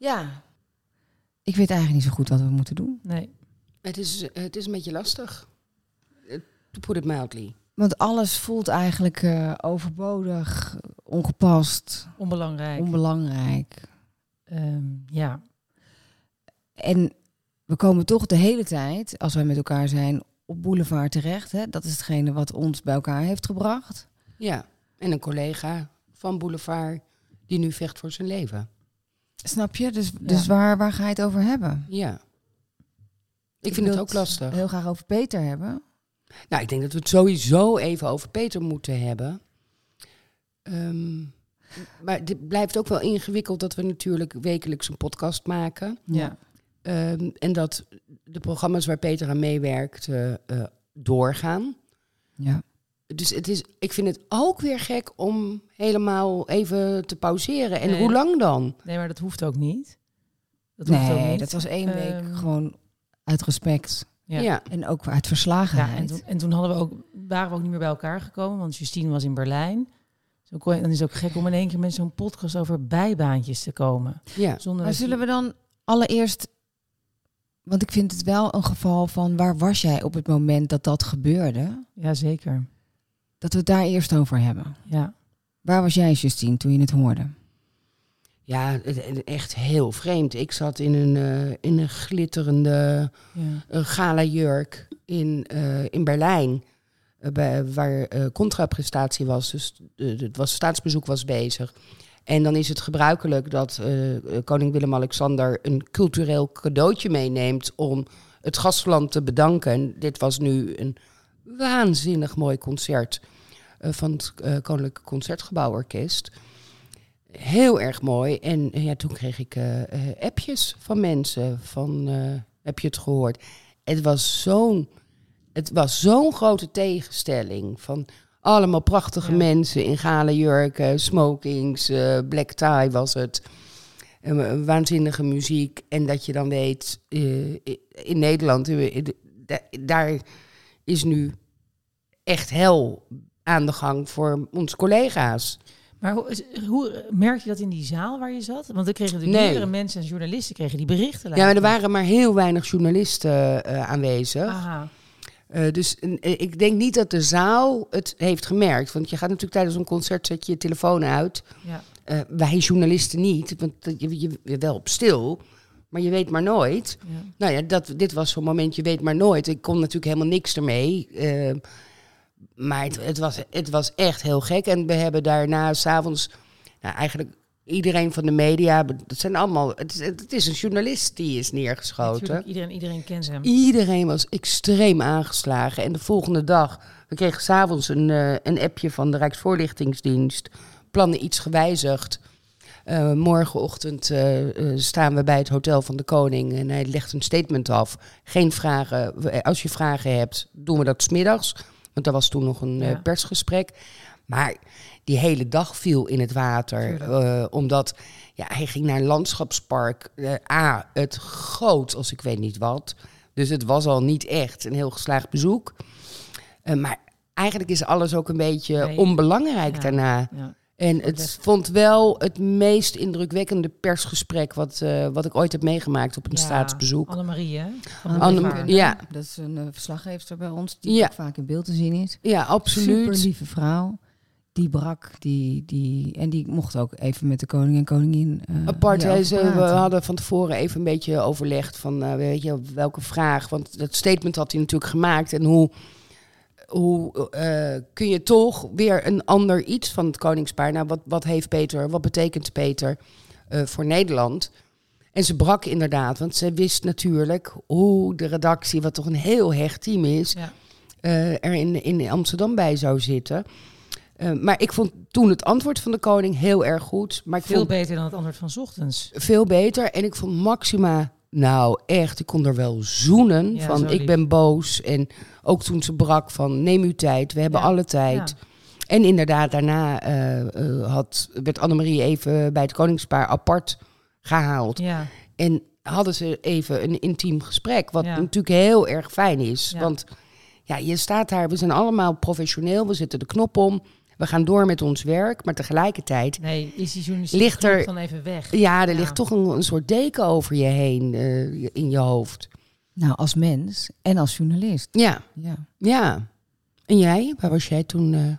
Ja. Ik weet eigenlijk niet zo goed wat we moeten doen. Nee. Het is, het is een beetje lastig. Eh, To put it mildly. Want alles voelt eigenlijk eh, overbodig, ongepast, Onbelangrijk. onbelangrijk. Ehm, ja. En we komen toch de hele tijd, als wij met elkaar zijn, op boulevard terecht. Hè? Dat is hetgene wat ons bij elkaar heeft gebracht. Ja. En een collega van Boulevard die nu vecht voor zijn leven. Snap je? Dus, dus waar, waar ga je het over hebben? Ja. Ik vind het ook lastig. Heel graag over Peter hebben. Nou, ik denk dat we het sowieso even over Peter moeten hebben. Ehm, maar dit blijft ook wel ingewikkeld dat we natuurlijk wekelijks een podcast maken. Ja. Ehm, en dat de programma's waar Peter aan meewerkt eh, eh, doorgaan. Ja. Dus het is, ik vind het ook weer gek om helemaal even te pauzeren. En Nee. hoe lang dan? Nee, maar dat hoeft ook niet. Dat hoeft ook Nee, niet. dat was één week Ehm, gewoon uit respect. Ja. Ja. En ook uit Ja, verslagenheid. en toen, en toen hadden we ook, waren we ook niet meer bij elkaar gekomen, want Justine was in Berlijn. Zo kon je, dan is het ook gek om in één keer met zo'n podcast over bijbaantjes te komen. ja. Zonder Maar zullen we dan allereerst... Want ik vind het wel een geval van... waar was jij op het moment dat dat gebeurde? Ja, zeker. Dat we het daar eerst over hebben. Ja. Waar was jij, Justine, toen je het hoorde? Ja, echt heel vreemd. Ik zat in een, eh, in een glitterende ja. uh, gala jurk in, eh, in Berlijn. eh, bij, waar eh, contraprestatie was. Dus het was, staatsbezoek was bezig. En dan is het gebruikelijk dat koning Willem-Alexander een cultureel cadeautje meeneemt om het gastland te bedanken. En dit was nu een waanzinnig mooi concert eh, van het eh, Koninklijke Concertgebouworkest. Heel erg mooi. En eh, ja, toen kreeg ik appjes van mensen van, heb je het gehoord? Het was zo'n, het was zo'n grote tegenstelling van allemaal prachtige Ja. mensen in gale jurken, smokings, black tie was het. Waanzinnige muziek. En dat je dan weet, in Nederland, da- daar is nu echt hel aan de gang voor onze collega's. Maar hoe, hoe merk je dat in die zaal waar je zat? Want er kregen natuurlijk Nee. meerdere mensen en journalisten kregen die berichten. Ja, maar er waren maar heel weinig journalisten eh, aanwezig. Aha. Eh, dus eh, ik denk niet dat de zaal het heeft gemerkt. Want je gaat natuurlijk tijdens een concert zet je je telefoon uit. Ja. Wij journalisten niet, want je, je, je wel op stil. Maar je weet maar nooit. Ja. Nou ja, dat, dit was zo'n moment, je weet maar nooit. Ik kon natuurlijk helemaal niks ermee. Maar het, het, was, het was echt heel gek. En we hebben daarna s'avonds... Nou, eigenlijk iedereen van de media... Dat zijn allemaal... Het is, het is een journalist die is neergeschoten. Natuurlijk, iedereen, iedereen kent hem. Iedereen was extreem aangeslagen. En de volgende dag, we kregen s'avonds een, eh, een appje van de Rijksvoorlichtingsdienst. Plannen iets gewijzigd. Eh, morgenochtend eh, staan we bij het Hotel van de Koning en hij legt een statement af. Geen vragen. Als je vragen hebt, doen we dat smiddags. Want er was toen nog een eh, Ja. persgesprek. Maar die hele dag viel in het water. Eh, omdat ja, hij ging naar een landschapspark. Eh, A, het groot als ik weet niet wat. Dus het was al niet echt een heel geslaagd bezoek. Maar eigenlijk is alles ook een beetje Nee. onbelangrijk Ja. daarna. Ja. En het vond wel het meest indrukwekkende persgesprek wat, eh, wat ik ooit heb meegemaakt op een Ja, staatsbezoek. Annemarie, hè? Van Anne- de Anne- Boulevard. ja. Dat is een uh, verslaggeefster bij ons, die Ja. ook vaak in beeld te zien is. Ja, Super absoluut. lieve vrouw. Die brak, die, die, en die mocht ook even met de koning en koningin eh, Apart, ze, we hadden van tevoren even een beetje overlegd van, eh, weet je, welke vraag. Want dat statement had hij natuurlijk gemaakt. En hoe, hoe eh, kun je toch weer een ander iets van het koningspaar... Nou, wat, wat heeft Peter, wat betekent Peter eh, voor Nederland? En ze brak inderdaad, want ze wist natuurlijk hoe de redactie... wat toch een heel hecht team is, Ja. eh, er in, in Amsterdam bij zou zitten... Maar ik vond toen het antwoord van de koning heel erg goed. Maar ik Veel vond beter dan het antwoord van 's ochtends. veel beter. En ik vond Maxima, nou echt, ik kon er wel zoenen. Ja, van ik ben boos. En ook toen ze brak van neem uw tijd, we hebben Ja, alle tijd. ja. En inderdaad, daarna eh, had, werd Annemarie even bij het koningspaar apart gehaald. Ja, En hadden ze even een intiem gesprek, wat natuurlijk heel erg fijn is. Want ja, je staat daar, we zijn allemaal professioneel, we zetten de knop om. We gaan door met ons werk, maar tegelijkertijd... Nee, is die Ligt er- dan even weg? Ja, er Ja. ligt toch een, een soort deken over je heen eh, in je hoofd. Nou, als mens en als journalist. Ja, Ja. ja. En jij? Waar was jij toen? eh?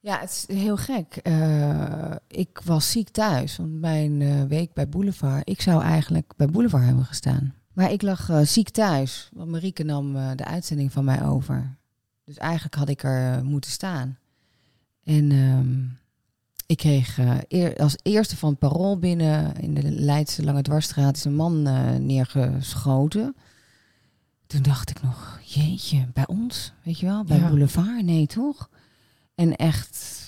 Ja, het is heel gek. Eh, ik was ziek thuis, want mijn eh, week bij Boulevard, ik zou eigenlijk bij Boulevard hebben gestaan. Maar ik lag eh, ziek thuis, want Marieke nam eh, de uitzending van mij over. Dus eigenlijk had ik er eh, moeten staan. En ehm, ik kreeg eh, eer- als eerste van het parool binnen in de Leidse Lange Dwarsstraat is een man eh, neergeschoten. Toen dacht ik nog, jeetje, bij ons, weet je wel, bij Ja. Boulevard? Nee, toch? En echt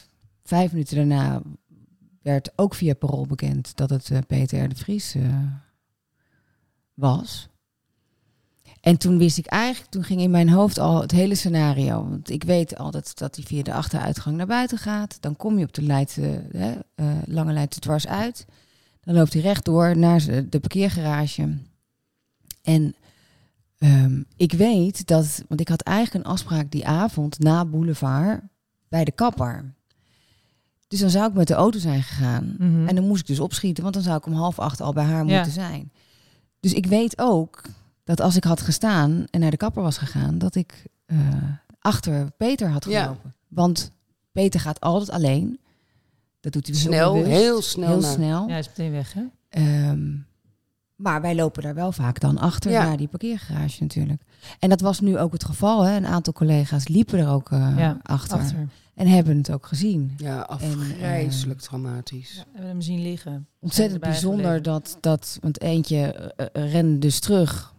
vijf minuten daarna werd ook via parool bekend dat het eh, Peter R. de Vries was. En toen wist ik eigenlijk, toen ging in mijn hoofd al het hele scenario. Want ik weet altijd dat hij via de achteruitgang naar buiten gaat. Dan kom je op de Leidse, hè, eh, lange Leidse dwars uit. Dan loopt hij rechtdoor naar de parkeergarage. En ehm, ik weet dat, want ik had eigenlijk een afspraak die avond na Boulevard bij de kapper. Dus dan zou ik met de auto zijn gegaan. Mhm. En dan moest ik dus opschieten, want dan zou ik om half acht al bij haar Ja. moeten zijn. Dus ik weet ook dat als ik had gestaan en naar de kapper was gegaan, dat ik eh, achter Peter had Ja. gelopen. Want Peter gaat altijd alleen. Dat doet hij Snel, bewust. heel snel. Heel snel. Ja, hij is meteen weg, hè? Ehm, maar wij lopen daar wel vaak dan achter Ja. naar die parkeergarage natuurlijk. En dat was nu ook het geval. Hè. Een aantal collega's liepen er ook eh, Ja, achter. Achter. En hebben het ook gezien. Ja, afgrijzelijk traumatisch. Ja, we hebben hem zien liggen. Ontzettend bijzonder dat, dat, want eentje eh, eh, rende dus terug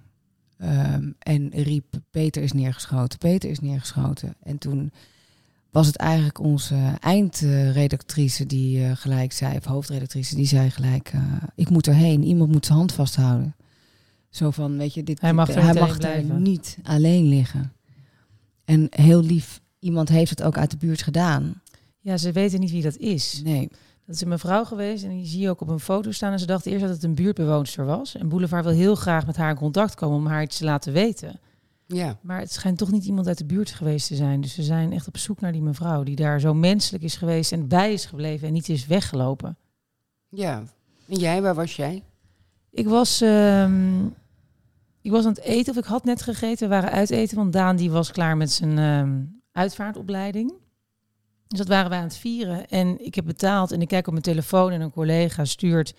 ehm, en riep, Peter is neergeschoten, Peter is neergeschoten. En toen was het eigenlijk onze eindredactrice die eh, gelijk zei, of hoofdredactrice, die zei gelijk, eh, ik moet erheen, iemand moet zijn hand vasthouden. Zo van, weet je, dit, Hij mag er hij mag blijven. niet alleen liggen. En heel lief, iemand heeft het ook uit de buurt gedaan. Ja, ze weten niet wie dat is. Nee. Dat is een mevrouw geweest en die zie je ook op een foto staan. En ze dacht eerst dat het een buurtbewoonster was. En Boulevard wil heel graag met haar in contact komen om haar iets te laten weten. Ja, Maar het schijnt toch niet iemand uit de buurt geweest te zijn. Dus ze zijn echt op zoek naar die mevrouw die daar zo menselijk is geweest en bij is gebleven en niet is weggelopen. ja. En jij, waar was jij? Ik was, ehm, ik was aan het eten, of ik had net gegeten. We waren uit eten, want Daan die was klaar met zijn ehm, uitvaartopleiding. Dus dat waren wij aan het vieren. En ik heb betaald en ik kijk op mijn telefoon en een collega stuurt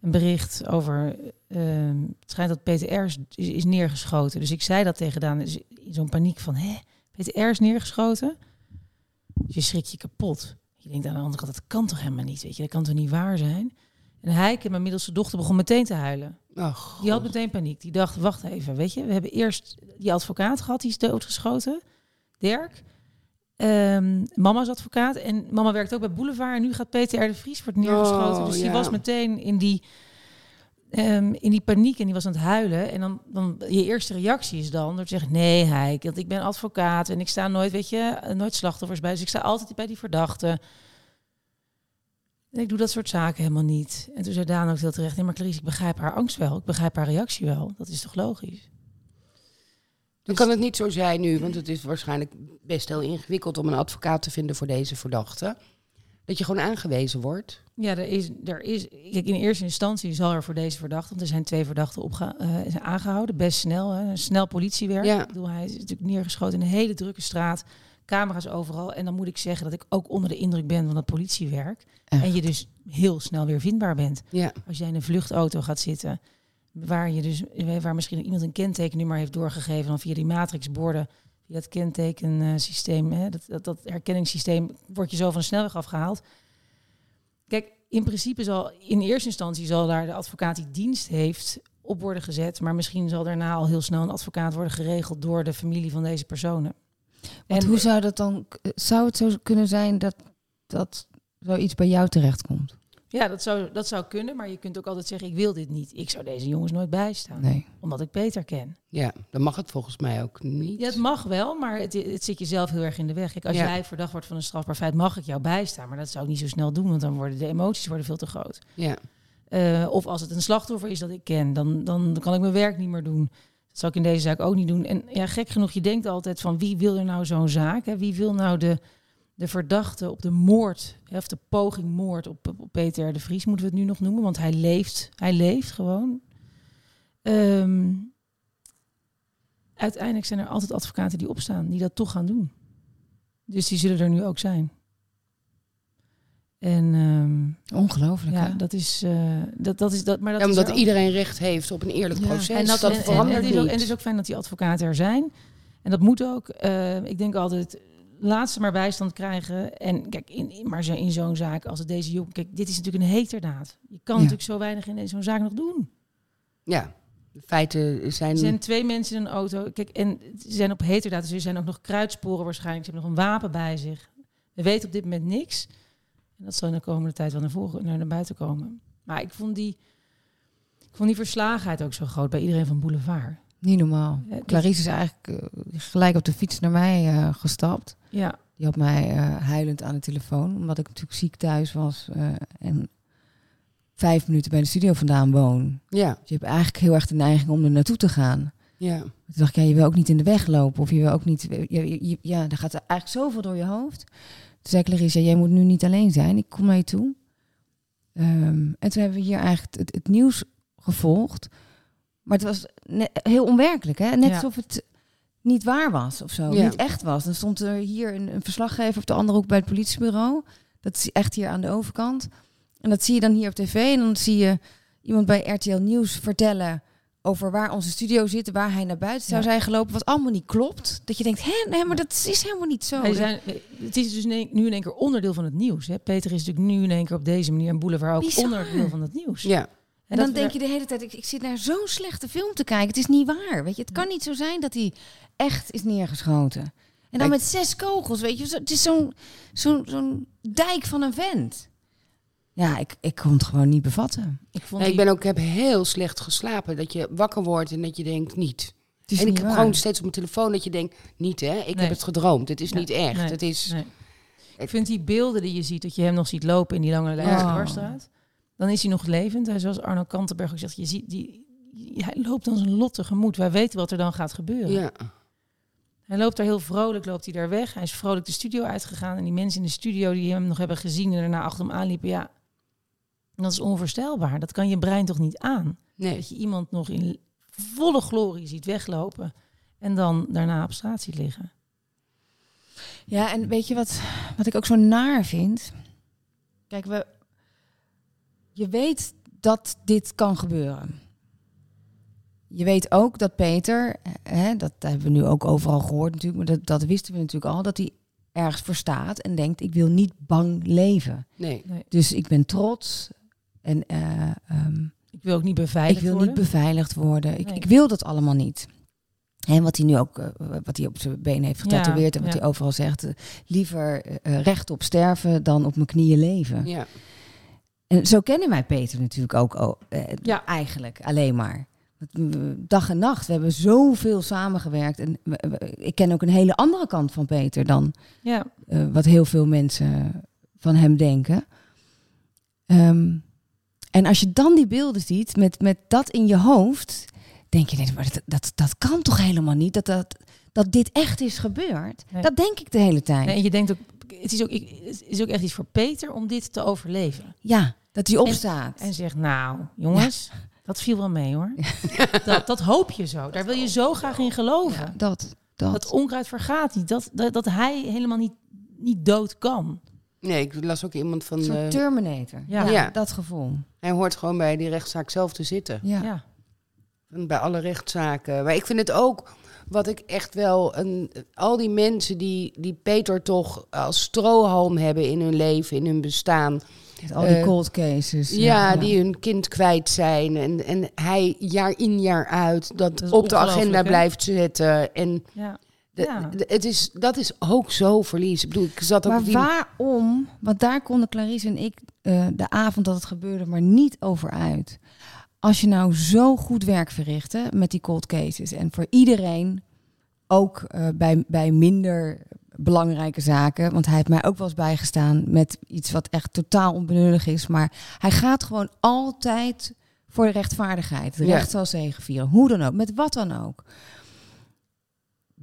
een bericht over... ehm, het schijnt dat Peter R. is, is neergeschoten. Dus ik zei dat tegen Daan dus in zo'n paniek van... Hé, Peter R. is neergeschoten? Dus je schrik je kapot. Je denkt aan de andere kant, dat kan toch helemaal niet, weet je? Dat kan toch niet waar zijn? En hij, heb mijn middelste dochter, begon meteen te huilen. Ach, Die had meteen paniek. Die dacht, wacht even, weet je, we hebben eerst die advocaat gehad, die is doodgeschoten. Dirk. Ehm, mama's advocaat. En mama werkt ook bij Boulevard. En nu gaat Peter R. de Vries wordt neergeschoten. Oh, dus die ja. was meteen in die, ehm, in die paniek en die was aan het huilen. En dan, dan je eerste reactie is dan door te zeggen, nee Heik, want ik ben advocaat en ik sta nooit, weet je, nooit slachtoffers bij. Dus ik sta altijd bij die verdachte. En ik doe dat soort zaken helemaal niet. En toen zei Daan ook heel terecht, nee maar Clarice, ik begrijp haar angst wel. Ik begrijp haar reactie wel. Dat is toch logisch? Dan kan het niet zo zijn nu, want het is waarschijnlijk best heel ingewikkeld om een advocaat te vinden voor deze verdachte. Dat je gewoon aangewezen wordt. Ja, er is, er is. Kijk, in eerste instantie zal er voor deze verdachte, want er zijn twee verdachten opge, eh, zijn aangehouden, best snel, hè, snel politiewerk. Ja. Ik bedoel, hij is natuurlijk neergeschoten in een hele drukke straat, camera's overal. En dan moet ik zeggen dat ik ook onder de indruk ben van dat politiewerk. Echt. En je dus heel snel weer vindbaar bent. Ja, Als jij in een vluchtauto gaat zitten, waar je dus, waar misschien iemand een kentekennummer heeft doorgegeven, dan via die matrixborden, via het kentekensysteem, hè, dat, dat, dat herkenningssysteem, word je zo van de snelweg afgehaald. Kijk, in principe zal in eerste instantie zal daar de advocaat die dienst heeft op worden gezet, maar misschien zal daarna al heel snel een advocaat worden geregeld door de familie van deze personen. Want hoe zou dat dan... Zou het zo kunnen zijn dat, dat zoiets bij jou terechtkomt? Ja, dat zou, dat zou kunnen, maar je kunt ook altijd zeggen, ik wil dit niet. Ik zou deze jongens nooit bijstaan, Nee. omdat ik Peter ken. ja, dan mag het volgens mij ook niet. Ja, het mag wel, maar het, het zit jezelf heel erg in de weg. Kijk, als Ja. jij verdacht wordt van een strafbaar feit, mag ik jou bijstaan. Maar dat zou ik niet zo snel doen, want dan worden de emoties worden veel te groot. Ja, Eh, of als het een slachtoffer is dat ik ken, dan, dan kan ik mijn werk niet meer doen. Dat zou ik in deze zaak ook niet doen. En ja, gek genoeg, je denkt altijd van wie wil er nou zo'n zaak? Hè? Wie wil nou de, de verdachte op de moord, of de poging moord op, op Peter de Vries, moeten we het nu nog noemen, want hij leeft. Hij leeft gewoon. Ehm, uiteindelijk zijn er altijd advocaten die opstaan, die dat toch gaan doen. Dus die zullen er nu ook zijn. En ehm, Ongelooflijk, ja, hè? dat is, eh, dat, dat is dat. Maar dat Ja, omdat er ook- iedereen recht heeft op een eerlijk Ja. proces. en dat, dat en- en- verandert en, het is ook, niet. en het is ook fijn dat die advocaten er zijn. En dat moet ook. Eh, ik denk altijd, laat ze maar bijstand krijgen. En kijk, in, in- maar zo- in zo'n zaak als het deze jongen... Kijk, dit is natuurlijk een heterdaad. Je kan Ja. natuurlijk zo weinig in zo'n zaak nog doen. Ja, de feiten zijn... Er zijn twee mensen in een auto. Kijk, en ze zijn op heterdaad. Dus er zijn ook nog kruidsporen waarschijnlijk. Ze hebben nog een wapen bij zich. We weten op dit moment niks. En dat zal in de komende tijd wel naar, voren, naar, naar buiten komen. Maar ik vond die... Ik vond die verslagenheid ook zo groot bij iedereen van Boulevard. Niet normaal. Ja, dat- Clarice is eigenlijk eh, gelijk op de fiets naar mij eh, gestapt. Ja, Die had mij eh, huilend aan de telefoon, omdat ik natuurlijk ziek thuis was eh, en vijf minuten bij de studio vandaan woon. Ja, Dus je hebt eigenlijk heel erg de neiging om er naartoe te gaan. ja. Toen dacht ik, ja, je wil ook niet in de weg lopen. Of je wil ook niet... je- je- ja, er gaat eigenlijk zoveel door je hoofd. Toen zei Clarissa, jij moet nu niet alleen zijn. Ik kom naar je toe. Ehm, en toen hebben we hier eigenlijk het, het nieuws gevolgd. Maar het was heel onwerkelijk, hè? Net Ja. alsof het niet waar was of zo. Ja. Niet echt was. Dan stond er hier een, een verslaggever op de andere hoek bij het politiebureau. Dat is echt hier aan de overkant. En dat zie je dan hier op tv. En dan zie je iemand bij RTL Nieuws vertellen over waar onze studio zit, waar hij naar buiten zou Ja. zijn gelopen, wat allemaal niet klopt. Dat je denkt, hè, nee, maar dat is helemaal niet zo. Wij zijn, het is dus nu in één keer onderdeel van het nieuws. Hè? Peter is natuurlijk nu in één keer op deze manier een boulevard ook Bizar. onderdeel van het nieuws. ja. En dan denk je de hele tijd, ik, ik zit naar zo'n slechte film te kijken. Het is niet waar, weet je. Het kan niet zo zijn dat hij echt is neergeschoten. En dan met zes kogels, weet je. Het is zo'n zo'n zo'n dijk van een vent. Ja, ik, ik kon het gewoon niet bevatten. Ik, vond Nee, ik ben ook, ik heb heel slecht geslapen. Dat je wakker wordt en dat je denkt, niet. Het is en ik niet heb waar. gewoon steeds op mijn telefoon dat je denkt, niet hè, ik Nee. heb het gedroomd. Het is Ja, niet echt. nee, Het is, nee. Ik vind die beelden die je ziet, dat je hem nog ziet lopen in die lange Leidse Oh. Dan is hij nog levend. Hij, zoals Arno Kantenberg ook zegt, je ziet, die, hij loopt dan zijn lot tegemoet. Wij weten wat er dan gaat gebeuren. ja. Hij loopt daar heel vrolijk, loopt hij daar weg. Hij is vrolijk de studio uitgegaan. En die mensen in de studio die hem nog hebben gezien en daarna achter hem aanliepen, ja, dat is onvoorstelbaar. Dat kan je brein toch niet aan? Nee. Dat je iemand nog in volle glorie ziet weglopen en dan daarna op straat ziet liggen. Ja, en weet je wat, wat ik ook zo naar vind? Kijk, we, je weet dat dit kan gebeuren. Je weet ook dat Peter, hè, dat hebben we nu ook overal gehoord natuurlijk, maar dat, dat wisten we natuurlijk al, dat hij ergens voor staat en denkt, ik wil niet bang leven. Nee. Dus ik ben trots en eh, ehm, Ik wil ook niet beveiligd ik wil worden. niet beveiligd worden. Ik, Nee. ik wil dat allemaal niet. En wat hij nu ook, eh, wat hij op zijn been heeft getatoeëerd en wat ja. hij overal zegt, eh, liever eh, rechtop sterven dan op mijn knieën leven. Ja. En zo kennen wij Peter natuurlijk ook oh, eh, Ja. eigenlijk alleen maar. Eh, Dag en nacht, we hebben zoveel samengewerkt. En ik ken ook een hele andere kant van Peter dan ja, eh, wat heel veel mensen van hem denken. Ehm, en als je dan die beelden ziet met, met dat in je hoofd, denk je, nee, maar dat, dat, dat kan toch helemaal niet? Dat, dat, dat dit echt is gebeurd? Nee. Dat denk ik de hele tijd. en je denkt ook, het is ook, ik- het is ook echt iets voor Peter om dit te overleven. Ja, dat hij opstaat. En zegt, nou, jongens, dat viel wel mee hoor. Dat, dat hoop je zo. Daar wil je zo graag in geloven. Ja, dat, dat. Dat onkruid vergaat niet. Dat, dat, dat hij helemaal niet, niet dood kan. Nee, ik las ook iemand van... Een soort eh, Terminator. Ja. Ja, Ja. dat gevoel. hij hoort gewoon bij die rechtszaak zelf te zitten. Ja. Ja. Bij alle rechtszaken. Maar ik vind het ook, wat ik echt wel... Een, al die mensen die, die Peter toch als strohalm hebben in hun leven, in hun bestaan... Al die Eh, cold cases. Ja, die hun kind kwijt zijn. En, en hij jaar in jaar uit dat, op de agenda blijft zetten. En ja. de- Ja. de- het is, dat is ook zo verlies. Ik bedoel, ik zat ook Maar die... waarom? Want daar konden Clarice en ik eh, de avond dat het gebeurde maar niet over uit. Als je nou zo goed werk verrichtte met die cold cases en voor iedereen, ook eh, bij, bij minder belangrijke zaken, want hij heeft mij ook wel eens bijgestaan met iets wat echt totaal onbenullig is, maar hij gaat gewoon altijd voor de rechtvaardigheid. De Ja. recht zal zegevieren. Hoe dan ook, met wat dan ook.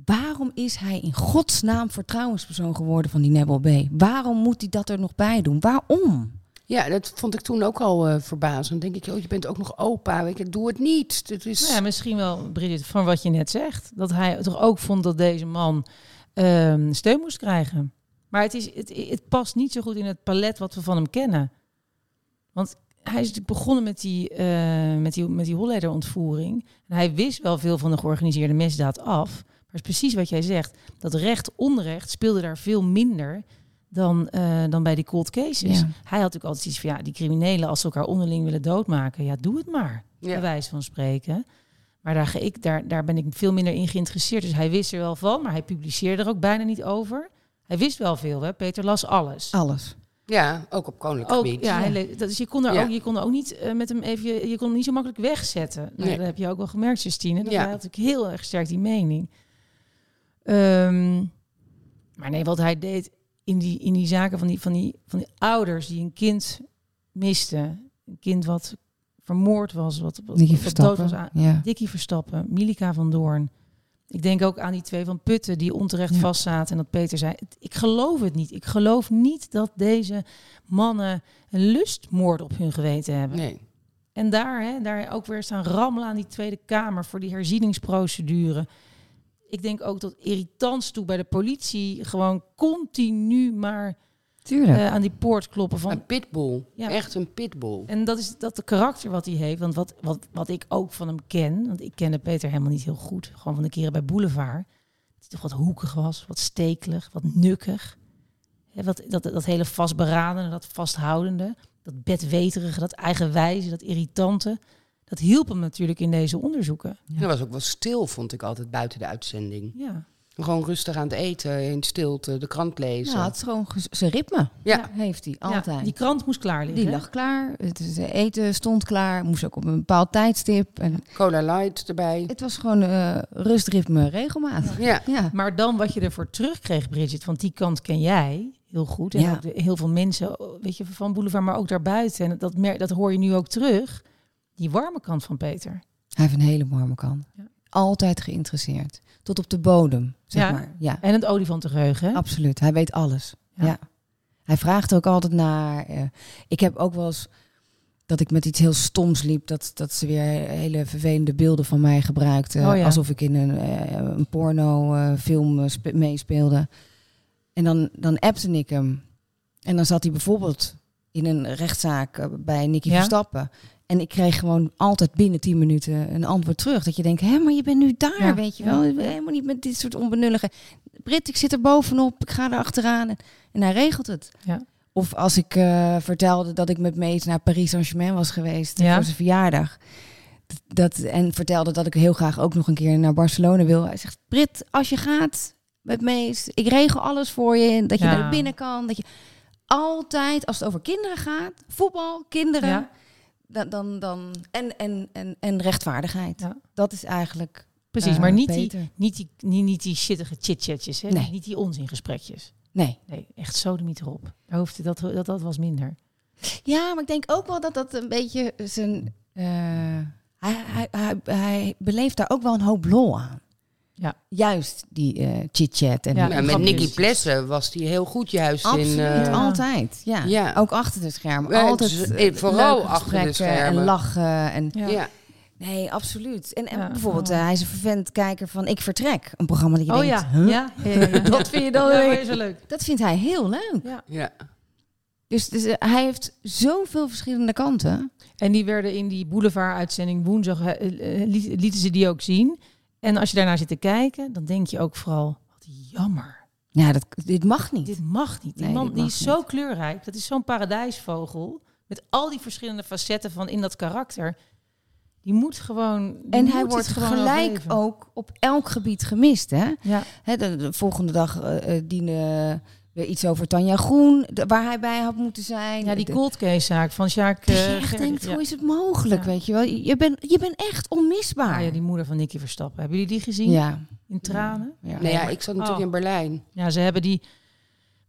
Waarom is hij in godsnaam vertrouwenspersoon geworden van die Nebel B? Waarom moet hij dat er nog bij doen? Waarom? Ja, dat vond ik toen ook al eh, verbazend. Denk ik, je bent ook nog opa. Je, doe het niet. Het is... Nou ja, misschien wel, Bridget, van wat je net zegt. Dat hij toch ook vond dat deze man ehm, steun moest krijgen. Maar het, is, het, het past niet zo goed in het palet wat we van hem kennen. Want hij is begonnen met die, eh met die, met die Holleder-ontvoering. En hij wist wel veel van de georganiseerde misdaad af. Maar is precies wat jij zegt. Dat recht-onrecht speelde daar veel minder dan, eh, dan bij die cold cases. Ja. Hij had natuurlijk altijd iets van, ja, die criminelen, als ze elkaar onderling willen doodmaken, ja, doe het maar Ja. bij wijze van spreken. Maar daar, ga ik, daar, daar ben ik veel minder in geïnteresseerd. Dus hij wist er wel van, maar hij publiceerde er ook bijna niet over. Hij wist wel veel, hè? Peter las alles. Alles. Ja, ook op koninklijk Ook, gebied. ja, hij le- dat is, je kon er Ja. ook, je kon er ook niet eh, met hem even, je, je kon hem niet zo makkelijk wegzetten. Nou, Nee. Dat heb je ook wel gemerkt, Justine. Dat Ja. Hij had ook heel erg sterk die mening. Ehm, maar nee, wat hij deed in die, in die zaken van die, van, die, van die ouders die een kind misten. Een kind wat vermoord was, wat, wat, dood was aan, Ja. Dikkie Verstappen, Milika van Doorn. Ik denk ook aan die twee van Putten die onterecht Ja. vastzaten. En dat Peter zei, "Het- ik geloof het niet. Ik geloof niet dat deze mannen een lustmoord op hun geweten hebben. Nee. En daar, hè, daar ook weer staan rammelen aan die Tweede Kamer voor die herzieningsprocedure. Ik denk ook dat irritants toe bij de politie gewoon continu maar Tuurlijk. eh, aan die poort kloppen van Een pitbull. Ja. Echt een pitbull. en dat is dat de karakter wat hij heeft. Want wat, wat, wat ik ook van hem ken, want ik kende Peter helemaal niet heel goed. Gewoon van de keren bij Boulevard. Dat hij toch wat hoekig was, wat stekelig, wat nukkig. Hè, wat, dat, dat hele vastberadende, dat vasthoudende, dat bedweterige, dat eigenwijze, dat irritante. Dat hielp hem natuurlijk in deze onderzoeken. Ja. En dat was ook wel stil, vond ik altijd buiten de uitzending. Ja, Gewoon rustig aan het eten, in stilte, de krant lezen. Nou, het is gewoon zijn ritme. Ja. Heeft hij Ja, altijd. die krant moest klaar liggen. Die hè? lag klaar. Het is- het eten stond klaar. Moest ook op een bepaald tijdstip. En Cola light erbij. het was gewoon eh rustritme, regelmaat. Ja. Ja. Maar dan wat je ervoor terugkreeg, Bridget, want die kant ken jij heel goed. En Ja. ook de- heel veel mensen, weet je, van Boulevard, maar ook daarbuiten. En dat, mer- dat hoor je nu ook terug. Die warme kant van Peter. Hij heeft een hele warme kant. Ja. Altijd geïnteresseerd. Tot op de bodem, zeg Ja. maar. Ja, En het olifantengeheugen. hè? absoluut. Hij weet alles. Ja. Ja. Hij vraagt ook altijd naar... eh, ik heb ook wel eens dat ik met iets heel stoms liep. Dat, dat ze weer hele vervelende beelden van mij gebruikten. Oh ja. Alsof ik in een, eh, een porno eh, meespeelde. En dan, dan appte ik hem. En dan zat hij bijvoorbeeld in een rechtszaak bij Nicky Ja. Verstappen. En ik kreeg gewoon altijd binnen 10 minuten een antwoord terug. Dat je denkt, hé, maar je bent nu daar, Ja. weet je wel. Helemaal niet met dit soort onbenullige... Brit, ik zit er bovenop, ik ga er achteraan. En, en hij regelt het. Ja. Of als ik eh, vertelde dat ik met Mees naar Paris Saint-Germain was geweest Ja. voor zijn verjaardag. Dat, en vertelde dat ik heel graag ook nog een keer naar Barcelona wil. Hij zegt, Brit, als je gaat met Mees, ik regel alles voor je. Dat je naar binnen kan. Dat je altijd, als het over kinderen gaat, voetbal, kinderen, Ja. Dan, dan, dan en, en, en, en rechtvaardigheid. Ja. Dat is eigenlijk Precies, eh, maar niet die, niet die, niet, niet die shittige chitchatjes. Hè? Nee. Niet die onzingesprekjes. Nee. Nee, echt sodemiet erop. Daar hoefde, dat, dat, dat was minder. Ja, maar ik denk ook wel dat dat een beetje zijn. eh, hij, hij, hij, hij beleeft daar ook wel een hoop lol aan. Ja. Juist die eh chit-chat. En Ja, Nou, met. Nicky Plessen was die heel goed juist Absoluut, in... eh, altijd. Ja. ja. Ook achter de schermen. Ja, altijd het is- eh, vooral achter de gesprekken schermen. En lachen. En, Ja. ja. Nee, absoluut. En, en Ja. bijvoorbeeld, Oh. hij is een vervent kijker van Ik Vertrek. Een programma dat je Oh denkt, ja. huh? ja. ja, ja, ja. Dat vind je dan Ja, leuk? wel leuk. Dat vindt hij heel leuk. Ja. ja. Dus, dus, hij heeft zoveel verschillende kanten. En die werden in die boulevard-uitzending woensdag, liet- lieten ze die ook zien. En als je daarnaar zit te kijken, dan denk je ook vooral, wat jammer. Ja, dat, dit mag niet. Dit mag niet. Die Nee, man die is zo kleurrijk. Dat is zo'n paradijsvogel. Met al die verschillende facetten van in dat karakter. Die moet gewoon. die En hij wordt gelijk ook op elk gebied gemist. Hè? Ja, Hè, de, de volgende dag eh eh, diende weer iets over Tanja Groen, de- waar hij bij had moeten zijn. ja die cold case zaak van Sjaak. dat je eh, echt denkt, ja. hoe is het mogelijk, Ja. weet je wel? Je bent, je bent echt onmisbaar. Ah, ja, die moeder van Nicky Verstappen. Hebben jullie die gezien? ja. In tranen? Ja. Ja, ik zat natuurlijk Oh. in Berlijn. Ja, ze hebben die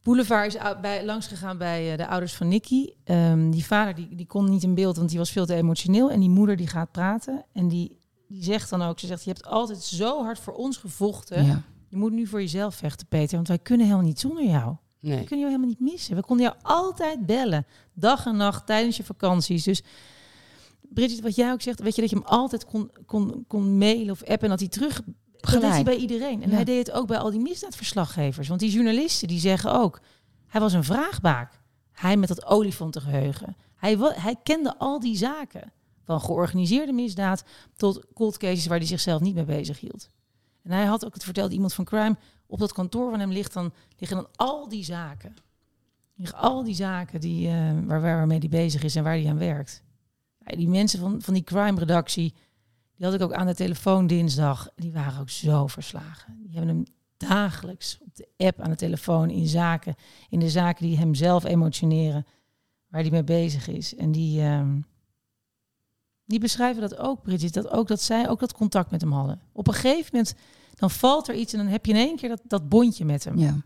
Boulevard is bij, langs gegaan bij eh, de ouders van Nicky. Ehm, die vader die, die kon niet in beeld, want die was veel te emotioneel. En die moeder die gaat praten. En die, die zegt dan ook, ze zegt, je hebt altijd zo hard voor ons gevochten. Ja. Je moet nu voor jezelf vechten, Peter. Want wij kunnen helemaal niet zonder jou. We Nee. kunnen jou helemaal niet missen. We konden jou altijd bellen. Dag en nacht, tijdens je vakanties. Dus Bridget, wat jij ook zegt, weet je dat je hem altijd kon, kon, kon mailen of appen en dat hij terug... Dat deed hij bij iedereen. En Ja. hij deed het ook bij al die misdaadverslaggevers. Want die journalisten die zeggen ook, hij was een vraagbaak. Hij met dat olifantengeheugen. Hij, hij kende al die zaken. Van georganiseerde misdaad tot cold cases waar hij zichzelf niet mee bezig hield. En hij had ook, het vertelde iemand van crime, op dat kantoor van hem ligt dan, liggen dan al die zaken. Liggen al die zaken die, eh, waar, waarmee hij bezig is en waar hij aan werkt. Die mensen van, van die crime-redactie, die had ik ook aan de telefoon dinsdag. Die waren ook zo verslagen. Die hebben hem dagelijks op de app aan de telefoon in zaken, in de zaken die hem zelf emotioneren, waar hij mee bezig is. En die, ehm, die beschrijven dat ook, Bridget, dat ook dat zij ook dat contact met hem hadden. Op een gegeven moment, dan valt er iets en dan heb je in één keer dat, dat bondje met hem. ja.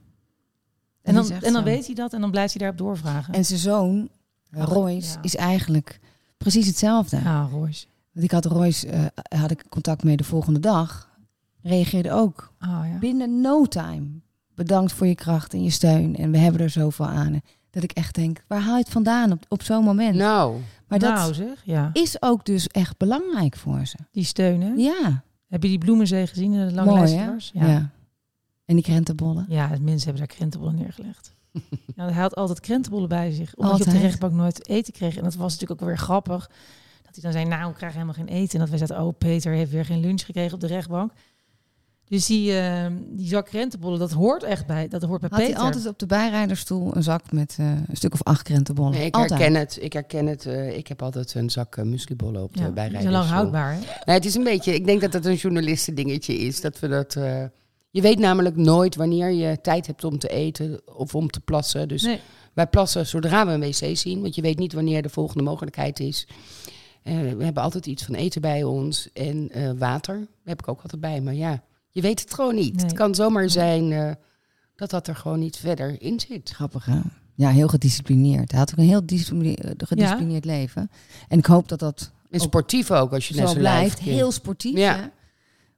En dan, en dan zo. weet hij dat en dan blijft hij daarop doorvragen. En zijn zoon, Ach, Royce, ja. is eigenlijk precies hetzelfde. ja, Royce. Want ik had Royce, eh, had ik contact mee de volgende dag. Reageerde ook Oh, ja. binnen no time. Bedankt voor je kracht en je steun. En we hebben er zoveel aan. Dat ik echt denk, waar haal je het vandaan op, op zo'n moment? Nou, maar dat nou zeg, ja. is ook dus echt belangrijk voor ze. Die steun, hè? Ja, Heb je die bloemenzee gezien in de lange? Ja. Ja. En die krentenbollen. ja, de mensen hebben daar krentenbollen neergelegd. ja, hij had altijd krentenbollen bij zich. Omdat je op de Altijd. rechtbank nooit eten kreeg. En dat was natuurlijk ook weer grappig. Dat hij dan zei, nou, ik krijg helemaal geen eten. En dat wij zeiden, oh, Peter heeft weer geen lunch gekregen op de rechtbank. Dus die, eh, die zak krentenbollen, dat hoort echt bij, dat hoort bij Had hij altijd op de bijrijderstoel een zak met eh, een stuk of acht krentenbollen. nee, ik altijd. herken het. Ik herken het. eh, ik heb altijd een zak uh, mueslibollen op ja, de die zijn bijrijdersstoel. lang houdbaar, hè? Nee, het is een beetje. Ik denk dat het een journalisten dingetje is. Dat we dat. eh, je weet namelijk nooit wanneer je tijd hebt om te eten of om te plassen. Dus Nee. wij plassen zodra we een wc zien, want je weet niet wanneer de volgende mogelijkheid is. Eh, we hebben altijd iets van eten bij ons en eh, water heb ik ook altijd bij. Maar ja, je weet het gewoon niet. Nee. Het kan zomaar zijn eh, dat dat er gewoon niet verder in zit. Grappig hè? Ja, heel gedisciplineerd. Hij had ook een heel disciplineerd, gedisciplineerd leven. En ik hoop dat dat En sportief ook, als je naar zo blijft. Heel sportief. Ja. hè?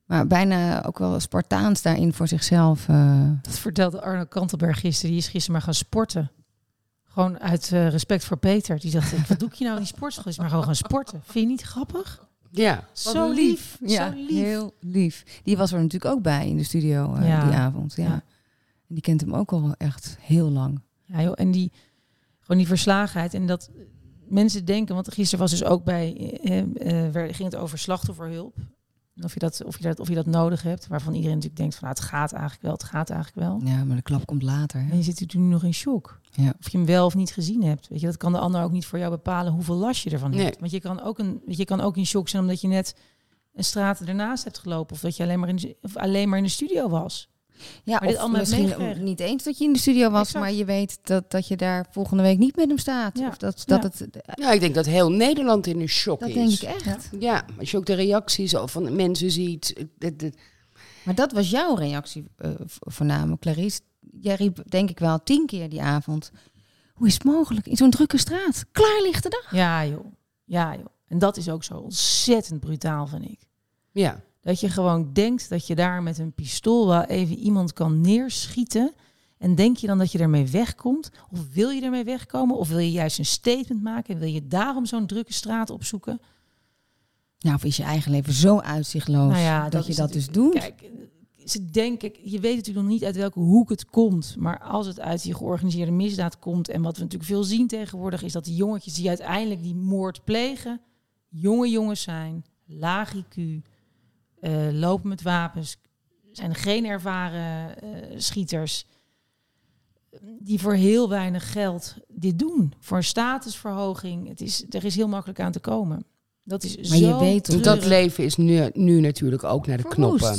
Maar bijna ook wel Spartaans daarin voor zichzelf. eh. Dat vertelde Arno Kantelberg gisteren. Die is gisteren maar gaan sporten. Gewoon uit eh, respect voor Peter. Die dacht, wat doe ik je nou in die sportschool? Is maar gewoon gaan sporten. Vind je niet grappig? Ja, Zo lief. Ja, zo lief. heel lief. Die was er natuurlijk ook bij in de studio eh, Ja. die avond. Ja. Ja. En die kent hem ook al echt heel lang. Ja, joh, en die, gewoon die verslagenheid. En dat eh, mensen denken, want gisteren was dus ook bij, eh, eh, ging het over slachtofferhulp. Of je, dat, of, je dat, of je dat nodig hebt. Waarvan iedereen natuurlijk denkt van, nou, het gaat eigenlijk wel, het gaat eigenlijk wel. Ja, maar de klap komt later. Hè? En je zit natuurlijk nu nog in shock. Ja. Of je hem wel of niet gezien hebt. Weet je, dat kan de ander ook niet voor jou bepalen hoeveel last je ervan Nee. hebt. Want je kan, ook een, weet je, kan ook in shock zijn omdat je net een straat ernaast hebt gelopen. Of dat je alleen maar in of alleen maar in de studio was. Ja, dit of allemaal misschien niet eens dat je in de studio was, Exact. maar je weet dat, dat je daar volgende week niet met hem staat. Ja. Of dat, dat Ja. het, ja, ik denk dat heel Nederland in een shock dat is. denk ik echt. Ja, als je ook de reacties van mensen ziet. eh, Maar dat was jouw reactie eh, v- voornamelijk, Clarice. Jij riep denk ik wel tien keer die avond. Hoe is het mogelijk in zo'n drukke straat? Klaar ligt de dag. Ja joh. Ja joh. En dat is ook zo ontzettend brutaal, vind ik. ja. Dat je gewoon denkt dat je daar met een pistool wel even iemand kan neerschieten. En denk je dan dat je ermee wegkomt? Of wil je ermee wegkomen? Of wil je juist een statement maken? En wil je daarom zo'n drukke straat opzoeken? Nou, of is je eigen leven zo uitzichtloos Nou ja, dat, dat je dat dus doet? Kijk, ze denken, je weet natuurlijk nog niet uit welke hoek het komt. Maar als het uit die georganiseerde misdaad komt. En wat we natuurlijk veel zien tegenwoordig. Is dat die jongetjes die uiteindelijk die moord plegen. Jonge jongens zijn. Laag IQ. Eh, lopen met wapens. Zijn geen ervaren eh, schieters. Die voor heel weinig geld dit doen. Voor een statusverhoging. Het is, er is heel makkelijk aan te komen. Dat is Maar je weet toch- Dat treurig. leven is nu, nu natuurlijk ook naar de knoppen.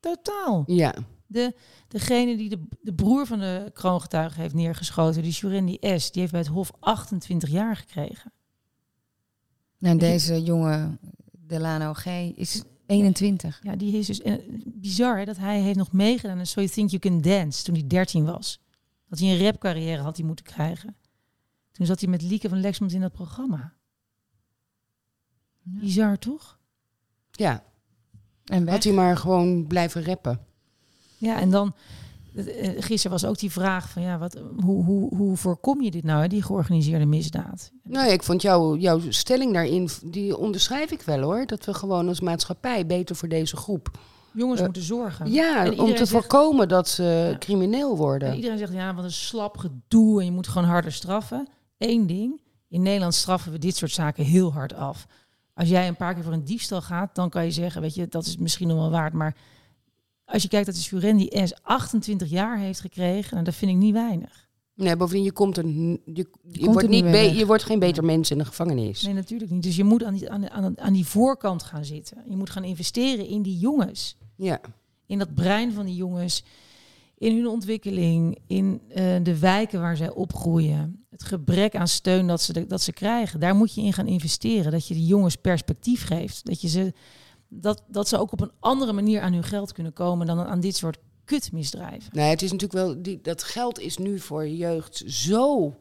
Totaal. Ja, De, degene die de, de broer van de kroongetuige heeft neergeschoten, die Jurendi S, die heeft bij het Hof 28 jaar gekregen. Nou, deze jonge Delano G is 21. Ja, die is dus en, bizar hè, dat hij heeft nog meegedaan aan So You Think You Can Dance toen hij 13 was. Dat hij een rapcarrière had hij moeten krijgen. Toen zat hij met Lieke van Lexmond in dat programma. Ja. Bizar, toch? Ja, En weg. had hij maar gewoon blijven rappen. Ja, en dan... eh, Gisteren was ook die vraag van ja, wat, hoe, hoe, hoe voorkom je dit nou, hè, die georganiseerde misdaad? Nou, ik vond jouw jouw stelling daarin, die onderschrijf ik wel hoor. Dat we gewoon als maatschappij beter voor deze groep. Jongens Eh, moeten zorgen. Ja, om te zegt- voorkomen dat ze Ja. crimineel En worden. iedereen zegt ja, wat een slap gedoe en je moet gewoon harder straffen. Eén ding, in Nederland straffen we dit soort zaken heel hard af. Als jij een paar keer voor een diefstal gaat, dan kan je zeggen, weet je, dat is misschien nog wel waard. Maar als je kijkt dat de Surendi S 28 jaar heeft gekregen, nou, dat vind ik niet weinig. Nee, bovendien, je, komt er, n- je, je, komt wordt, niet be- je wordt geen beter mens in de gevangenis. Nee, natuurlijk niet. Dus je moet aan die, aan, aan, aan die voorkant gaan zitten. Je moet gaan investeren in die jongens. Ja. in dat brein van die jongens, in hun ontwikkeling, in eh, de wijken waar zij opgroeien, het gebrek aan steun dat ze, dat ze krijgen, daar moet je in gaan investeren. Dat je die jongens perspectief geeft. Dat, je ze, dat, dat ze ook op een andere manier aan hun geld kunnen komen dan aan dit soort kutmisdrijven. Nee, het is natuurlijk wel, die, dat geld is nu voor jeugd zo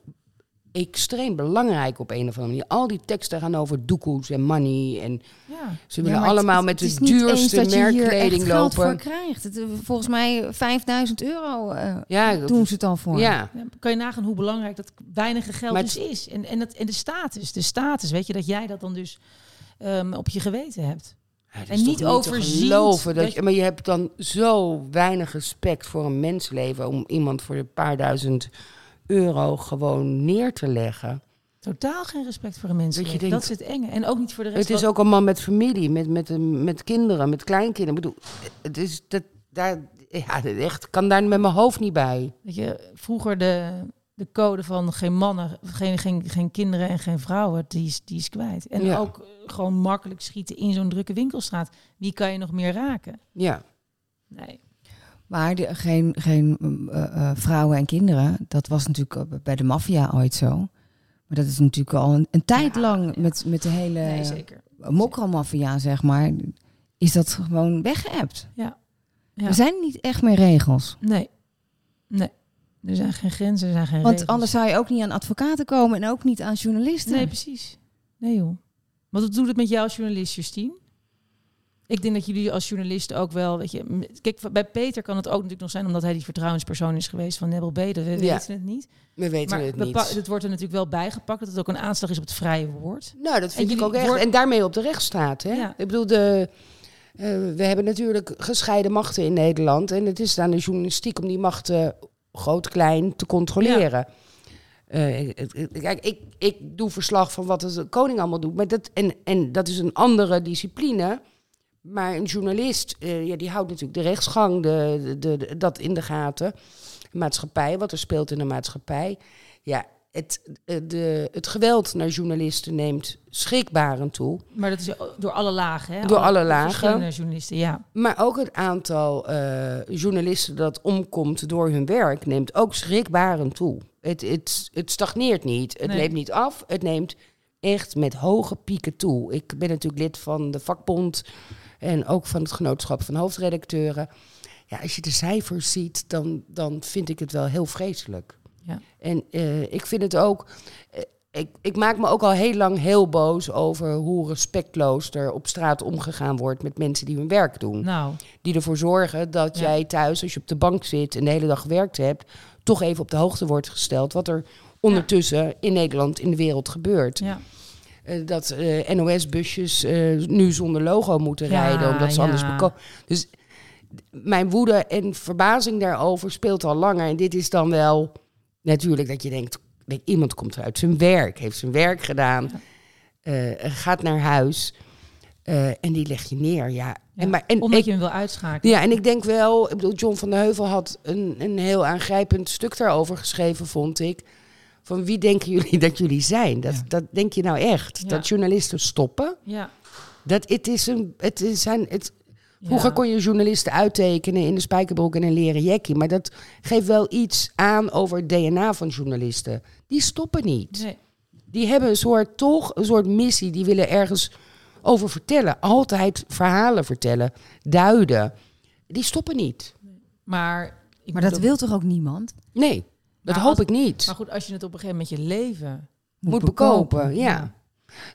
extreem belangrijk op een of andere manier. Al die teksten gaan over doekoes en money en Ja. ze willen allemaal het- met het de duurste merkkleding lopen. voor krijgt. Het, volgens mij 5000 euro eh, Ja, doen ze het al voor. ja. Ja, kan je nagaan hoe belangrijk dat weinige geld Maar dus is. En, en, dat, en de status, de status, weet je, dat jij dat dan dus ehm, op je geweten hebt. Ja, dat En niet geloven dat dat je, maar je hebt dan zo weinig respect voor een mensenleven om iemand voor een paar duizend euro gewoon neer te leggen. Totaal geen respect voor een mens. Dat je Dat, denkt- is het enge. En ook niet voor de rest. Het is ook een man met familie, met, met, met kinderen, met kleinkinderen. Ik bedoel, het is dat daar, ja, dat echt kan daar met mijn hoofd niet bij. Weet je, vroeger de, de code van geen mannen, geen, geen, geen kinderen en geen vrouwen, die is, die is kwijt. En Ja. ook eh, gewoon makkelijk schieten in zo'n drukke winkelstraat. Wie kan je nog meer raken? Ja, Nee. Maar de, geen, geen eh, eh, vrouwen en kinderen, dat was natuurlijk ook bij de maffia ooit zo. Maar dat is natuurlijk al een, een tijd Ja, lang ja. met, met de hele nee, zeker. zeg maar, is dat gewoon weggeëpt. Ja. Er zijn niet echt meer regels. Nee. Nee. Er zijn geen grenzen, er zijn geen Want regels. anders zou je ook niet aan advocaten komen en ook niet aan journalisten. Nee, precies. Nee joh. Want wat doet het met jou als journalist, Justine? Ik denk dat jullie als journalisten ook wel, weet je... Kijk, bij Peter kan het ook natuurlijk nog zijn... omdat hij die vertrouwenspersoon is geweest van Nebel B. Dat we Ja. weten het niet. we weten Maar het niet. het wordt er natuurlijk wel bijgepakt... dat het ook een aanslag is op het vrije woord. Nou, dat vind En ik ook echt. En daarmee op de rechtsstaat. Hè? Ja. Ik bedoel, de, eh, we hebben natuurlijk gescheiden machten in Nederland. En het is aan de journalistiek om die machten groot, klein te controleren. Eh, kijk, ik, ik doe verslag van wat de koning allemaal doet. Maar dat, en, en dat is een andere discipline. Maar een journalist, eh, ja, die houdt natuurlijk de rechtsgang, de, de, de- dat in de gaten. Maatschappij, wat er speelt in de maatschappij. Ja, het, eh, de, het geweld naar journalisten neemt schrikbarend toe. Maar dat is door alle lagen, hè? Door alle lagen. Verschillende journalisten, ja. Maar ook het aantal eh, journalisten dat omkomt door hun werk neemt ook schrikbarend toe. Het, het, het stagneert niet. Het Nee. neemt niet af. Het neemt echt met hoge pieken toe. Ik ben natuurlijk lid van de vakbond en ook van het genootschap van hoofdredacteuren. Ja, als je de cijfers ziet, dan, dan vind ik het wel heel vreselijk. Ja. En eh, ik vind het ook. eh, ik, ik maak me ook al heel lang heel boos over hoe respectloos er op straat omgegaan wordt met mensen die hun werk doen. Nou, Die ervoor zorgen dat Ja. jij thuis, als je op de bank zit en de hele dag gewerkt hebt, toch even op de hoogte wordt gesteld wat er ondertussen in Nederland, in de wereld gebeurt. ja. Eh, dat NOS-busjes nu zonder logo moeten rijden, omdat ze anders ja. beko- Dus mijn woede en verbazing daarover speelt al langer. En dit is dan wel natuurlijk dat je denkt, denk, iemand komt uit zijn werk, heeft zijn werk gedaan, eh, gaat naar huis eh, en die leg je neer. Ja. Ja, En, maar, en Omdat ik, je hem wil uitschakelen. ja, en ik denk wel, ik bedoel, John van der Heuvel had een, een heel aangrijpend stuk daarover geschreven, vond ik. Van wie denken jullie dat jullie zijn? Dat, Ja. dat denk je nou echt? Dat journalisten stoppen? Ja. Dat het is een. Het is zijn, het, Ja. Vroeger kon je journalisten uittekenen in de spijkerbroek en een leren jackie. Maar dat geeft wel iets aan over het DNA van journalisten. Die stoppen niet. Nee. Die hebben een soort, toch, een soort missie. Die willen ergens over vertellen. Altijd verhalen vertellen. Duiden. Die stoppen niet. Maar, ik Maar dat ook- wil toch ook niemand? Nee. Dat Maar hoop als- ik niet. Maar goed, als je het op een gegeven moment je leven... Moet bekopen, ja.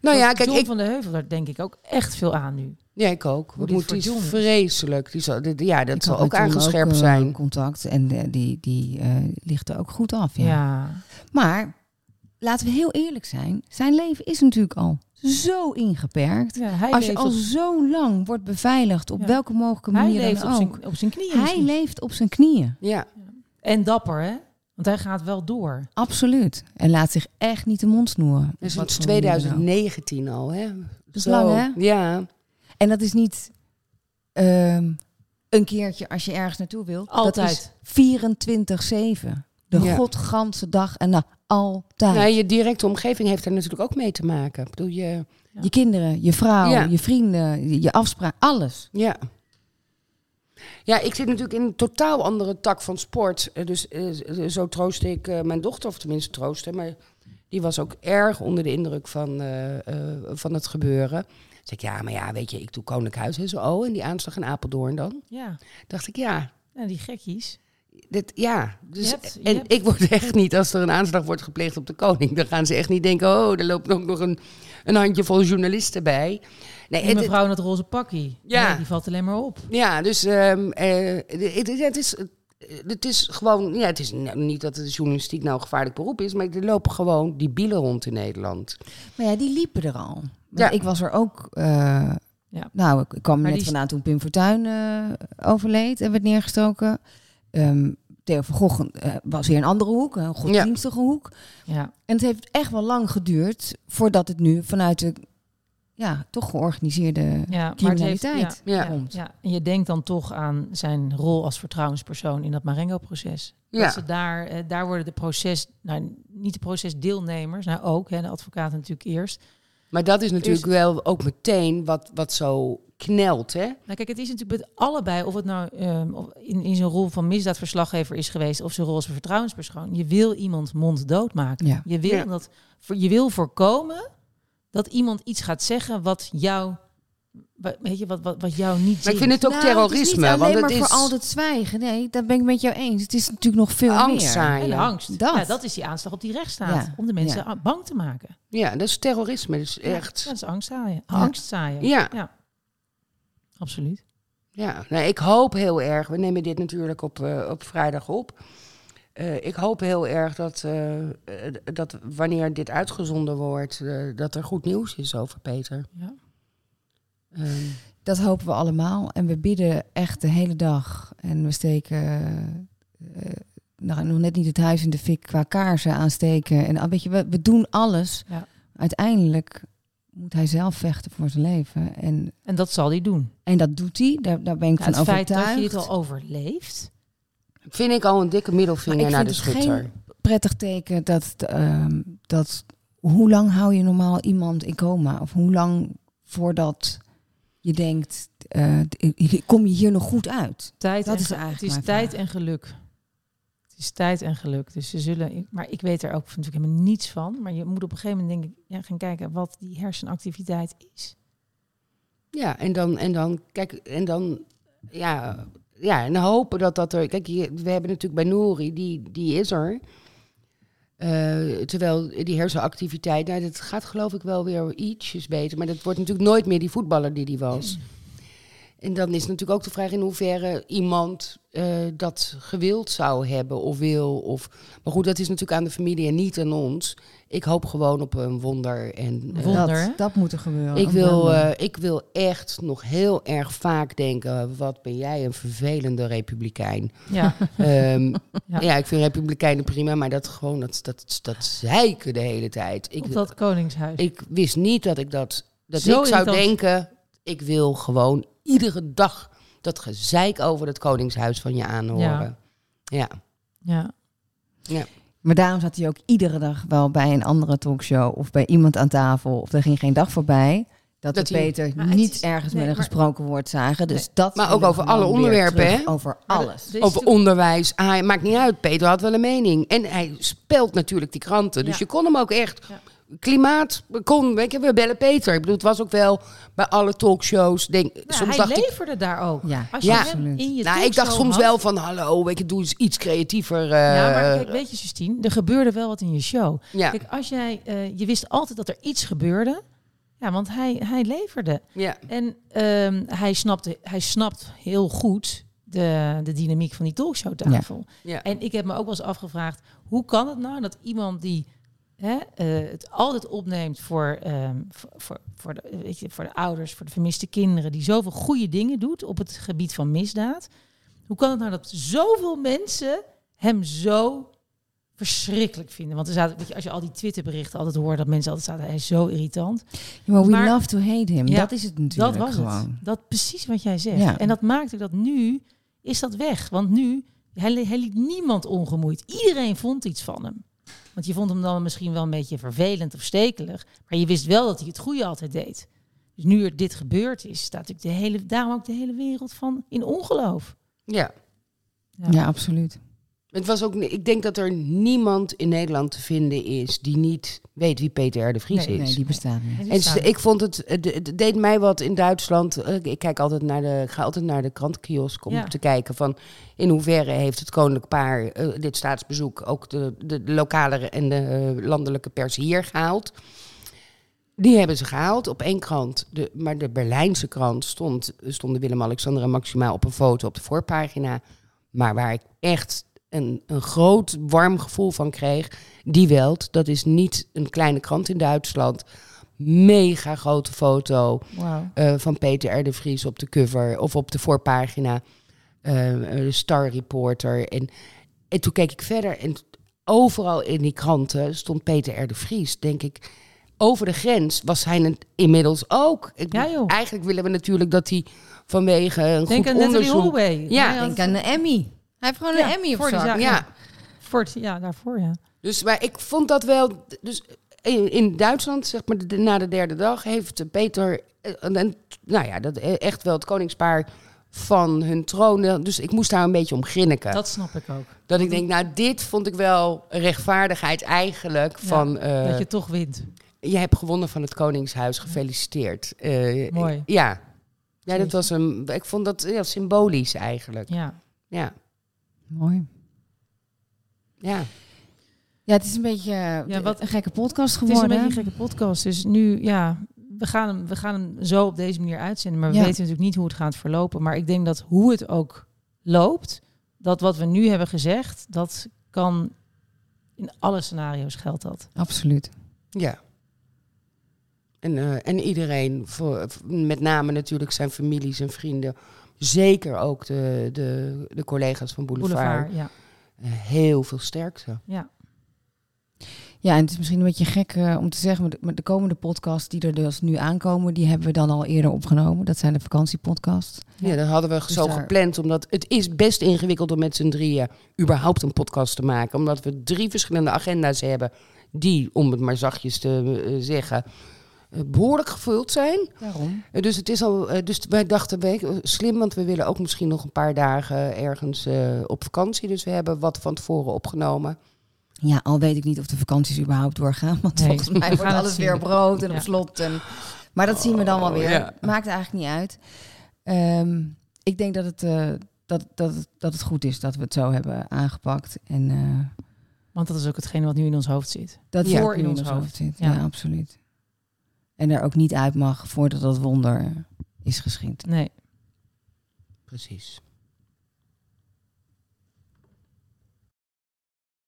Nou ja, kijk, John ik, van de Heuvel, daar denk ik ook echt veel aan nu. Ja, ik ook. Hoe moet die is is. vreselijk. Die zal, die- ja, dat Ik zal ook aangescherpt eh, zijn. contact en eh, die, die eh, ligt er ook goed af. Ja. Ja. Maar laten we heel eerlijk zijn. Zijn leven is natuurlijk al zo ingeperkt. Ja, hij Als je leeft al op, zo lang wordt beveiligd, op Ja. welke mogelijke hij manier leeft dan op, ook. zijn, op zijn knieën. Hij misschien. leeft op zijn knieën. Ja, En dapper, hè? Want hij gaat wel door. Absoluut. En laat zich echt niet de mond snoeren. dat is Wat sinds voor manier dan ook. 2019 al, hè? is Zo. lang, hè? Ja, En dat is niet ehm, een keertje als je ergens naartoe wil. Altijd. Dat is 24-7. De Ja. godganse dag en nacht. Altijd. nou, je directe omgeving heeft er natuurlijk ook mee te maken. Ik bedoel, je, Je kinderen, je vrouw, Ja. je vrienden, je, afspraak, alles. ja. Ja, ik zit natuurlijk in een totaal andere tak van sport. Eh, Dus eh, zo troost ik eh, mijn dochter, of tenminste troosten. Maar die was ook erg onder de indruk van, eh, eh, van het gebeuren. Zeg ik, ja, maar ja, weet je, ik doe Koninklijk Huis en zo. Oh, en die aanslag in Apeldoorn dan. Ja. Dacht ik, ja, ja, die gekkies. dit, ja. Dus, Je hebt- je en hebt- ik word echt niet, als er een aanslag wordt gepleegd op de koning, dan gaan ze echt niet denken, oh, er loopt ook nog een, een handjevol journalisten bij. Nee, Die het- mevrouw in het roze pakkie. Ja. Nee, die valt alleen maar op. Ja, dus ehm, eh, het, het- het is, het is gewoon, ja, het is nou niet dat de journalistiek nou een gevaarlijk beroep is, maar er lopen gewoon die bielen rond in Nederland. Maar ja, die liepen er al. Ja. Ik was er ook... eh, Ja. Nou, ik, ik kwam Maar net die- vandaan toen Pim Fortuyn eh, overleed en werd neergestoken. Ehm Theo van Gogh eh, was weer een andere hoek, een godsdienstige hoek. Ja. En het heeft echt wel lang geduurd voordat het nu vanuit de ja, toch georganiseerde Ja, maar heeft, ja, Ja. komt. ja, en je denkt dan toch aan zijn rol als vertrouwenspersoon in dat Marengo-proces. Ja. Dat ze daar, eh, daar worden de proces, nou niet de procesdeelnemers, nou ook, hè, de advocaten natuurlijk eerst. Maar dat is natuurlijk wel ook meteen wat, wat zo knelt, hè? Nou kijk, het is natuurlijk met allebei, of het nou ehm, of in, in zijn rol van misdaadverslaggever is geweest, of zijn rol als vertrouwenspersoon. Je wil iemand monddood maken. Ja. Je, wil Ja. dat, je wil voorkomen dat iemand iets gaat zeggen wat jou, weet je, wat, wat, wat jou niet Maar ik vind het ook Nou, het is terrorisme, niet alleen want maar het is voor altijd zwijgen. Nee, dat ben ik met jou eens. Het is natuurlijk nog veel angst meer. zaaien. En angst. Dat. Ja, dat is die aanslag op die rechtsstaat. Ja. Om de mensen Ja. bang te maken. Ja, dat is terrorisme, dat is echt. Ja, dat is angst zaaien. Ja. Angst zaaien. Ja. ja. Absoluut. Ja, nou, ik hoop heel erg. We nemen dit natuurlijk op, eh, op vrijdag op. Eh, ik hoop heel erg dat, eh, dat wanneer dit uitgezonden wordt, dat er goed nieuws is over Peter. Ja. Ehm, Dat hopen we allemaal. En we bidden echt de hele dag. En we steken eh, nou, nog net niet het huis in de fik qua kaarsen aansteken. En ah, weet je, we, we doen alles. Ja. Uiteindelijk moet hij zelf vechten voor zijn leven. En, En dat zal hij doen. en dat doet hij. Daar, daar ben ik Ja, van het feit overtuigd. dat je dit al overleeft. vind ik al een dikke middelvinger naar de vind het schutter. geen prettig teken dat, ehm, dat... Hoe lang hou je normaal iemand in coma? Of hoe lang voordat je denkt... eh, kom je hier nog goed uit? Tijd Dat en is ge- eigenlijk Het is tijd vraag. en geluk. Het is tijd en geluk. Dus ze zullen. Maar ik weet er ook natuurlijk helemaal niets van. Maar je moet op een gegeven moment denk ik, ja, gaan kijken wat die hersenactiviteit is. Ja, en dan, en dan, kijk, en dan, ja, ja, en hopen dat dat er, kijk, we hebben natuurlijk bij Nouri, die, die is er. Eh, terwijl die hersenactiviteit, nou, dat gaat geloof ik wel weer ietsjes beter. Maar dat wordt natuurlijk nooit meer die voetballer die die was. En dan is natuurlijk ook de vraag in hoeverre iemand eh, dat gewild zou hebben of wil. Of, maar goed, dat is natuurlijk aan de familie en niet aan ons. Ik hoop gewoon op een wonder. En, eh, Wonder, dat, dat moet er gebeuren. ik wil, eh, ik wil echt nog heel erg vaak denken: wat ben jij een vervelende republikein? Ja, Ehm, Ja. ja. ik vind republikeinen prima, maar dat gewoon dat, dat, dat zeiken de hele tijd. Ik, op dat koningshuis. ik wist niet dat ik dat. Dat Zo ik zou denken: ik wil gewoon iedere dag dat gezeik over het koningshuis van je aanhoren. Ja. ja. Maar daarom zat hij ook iedere dag wel bij een andere talkshow of bij iemand aan tafel. Of er ging geen dag voorbij dat, Dat Peter niet is- ergens nee, met een maar- gesproken woord zagen. Dus Nee. dat Maar ook over alle onderwerpen, hè? Over alles. is Over onderwijs. Ah, maakt niet uit. Peter had wel een mening. En hij speelt natuurlijk die kranten. Dus Ja. je kon hem ook echt Ja. Klimaat kon. Weet je, we bellen Peter. Ik bedoel, het was ook wel bij alle talkshows. Denk, Nou, soms hij dacht ik. leverde daar ook. Ja, Als je Ja. absoluut. in je Nou, ik dacht soms had- wel van hallo, weet je, doe eens iets creatiever. eh, Ja, maar kijk, weet je, Justine, er gebeurde wel wat in je show. ja, Kijk, als jij, eh, je wist altijd dat er iets gebeurde. Ja, want hij, hij leverde. ja, En ehm, hij, snapte, hij snapt heel goed de, de dynamiek van die talkshowtafel. ja. En ik heb me ook wel eens afgevraagd, hoe kan het nou dat iemand die hè, eh, het altijd opneemt voor, ehm, voor, voor, de, weet je, voor de ouders, voor de vermiste kinderen, die zoveel goede dingen doet op het gebied van misdaad. Hoe kan het nou dat zoveel mensen hem zo verschrikkelijk vinden? Want er zaten, weet je, als je al die Twitterberichten altijd hoort, dat mensen altijd zaten, hij is zo irritant. Ja, maar we Maar- love to hate him. Ja, dat is het natuurlijk dat was gewoon. het. Dat precies wat jij zegt. Ja. En dat maakte dat nu is dat weg. Want nu, hij, hij liet niemand ongemoeid. Iedereen vond iets van hem. Want je vond hem dan misschien wel een beetje vervelend of stekelig. Maar je wist wel dat hij het goede altijd deed. Dus nu er dit gebeurd is, staat natuurlijk de hele, daarom ook de hele wereld van in ongeloof. ja. Ja. Ja, absoluut. Het was ook, ik denk dat er niemand in Nederland te vinden is die niet weet wie Peter R. de Vries Nee, is. Nee, die bestaat niet. En ik vond het, het het deed mij wat in Duitsland. eh, Ik kijk altijd naar de, ik ga altijd naar de krantenkiosk om Ja. te kijken van in hoeverre heeft het koninklijk paar eh, dit staatsbezoek ook de, de, de lokale en de eh, landelijke pers hier gehaald. Die hebben ze gehaald op één krant. De, maar de Berlijnse krant stond, stonden Willem-Alexander en Maxima op een foto op de voorpagina. Maar waar ik echt een, een groot warm gevoel van kreeg. Die Welt, dat is niet een kleine krant in Duitsland. Mega grote foto eh, van Peter R. de Vries op de cover of op de voorpagina. eh, eh, Star Reporter. En, en toen keek ik verder en overal in die kranten stond Peter R. de Vries. Denk ik, over de grens was hij het inmiddels ook. Ik, Ja, joh. Eigenlijk willen we natuurlijk dat hij vanwege een Denk goed aan Natalie onderzoek... Holloway. Ja, had- Denk aan de Emmy. Hij heeft gewoon Ja, een Emmy op voor die zak. zaak. Ja, Voor het, ja, daarvoor ja. Dus maar ik vond dat wel. Dus in, in Duitsland, zeg maar, de, na de derde dag, heeft Peter. eh, En, nou ja, dat eh, echt wel het koningspaar van hun troon. eh, Dus ik moest daar een beetje om grinniken. Dat, Dat snap ik ook. ik denk, nou, dit vond ik wel rechtvaardigheid eigenlijk. Ja, van, eh, dat je toch wint. je hebt gewonnen van het Koningshuis, gefeliciteerd. Eh, Mooi. Ja. Ja, dat was een. Ik vond dat ja, symbolisch eigenlijk. Ja. Ja. Mooi. Ja. Ja, het is een beetje eh, Ja, wat- een gekke podcast Het is een geworden. beetje een gekke podcast. Dus nu, ja, we gaan hem, we gaan hem zo op deze manier uitzenden. Maar we Ja. weten natuurlijk niet hoe het gaat verlopen. Maar ik denk dat hoe het ook loopt, dat wat we nu hebben gezegd, dat kan in alle scenario's geldt dat. Absoluut. Ja. En, eh, en iedereen, voor, met name natuurlijk zijn families en vrienden, zeker ook de, de, de collega's van Boulevard, Boulevard, ja. eh, heel veel sterkte. ja. Ja, en het is misschien een beetje gek eh, om te zeggen, maar de, maar de komende podcasts die er dus nu aankomen, die hebben we dan al eerder opgenomen. Dat zijn de vakantiepodcasts. Ja, dat hadden we Dus zo daar- gepland, omdat het is best ingewikkeld om met z'n drieën überhaupt een podcast te maken. Omdat we drie verschillende agenda's hebben die, om het maar zachtjes te eh, zeggen, behoorlijk gevuld zijn. Daarom. Eh, Dus, het is al, eh, dus wij dachten, we, eh, slim, want we willen ook misschien nog een paar dagen ergens eh, op vakantie. Dus we hebben wat van tevoren opgenomen. Ja, al weet ik niet of de vakanties überhaupt doorgaan. Want Nee, volgens mij wordt alles weer brood en Ja. op slot. En, maar dat zien we dan wel weer. ja. Maakt eigenlijk niet uit. Ehm, ik denk dat het, eh, dat, dat, dat het goed is dat we het zo hebben aangepakt. En eh, Want dat is ook hetgene wat nu in ons hoofd zit. dat Ja, voor in ons hoofd. zit. Ja. Ja. absoluut. En er ook niet uit mag voordat dat wonder is geschied. Nee. Precies.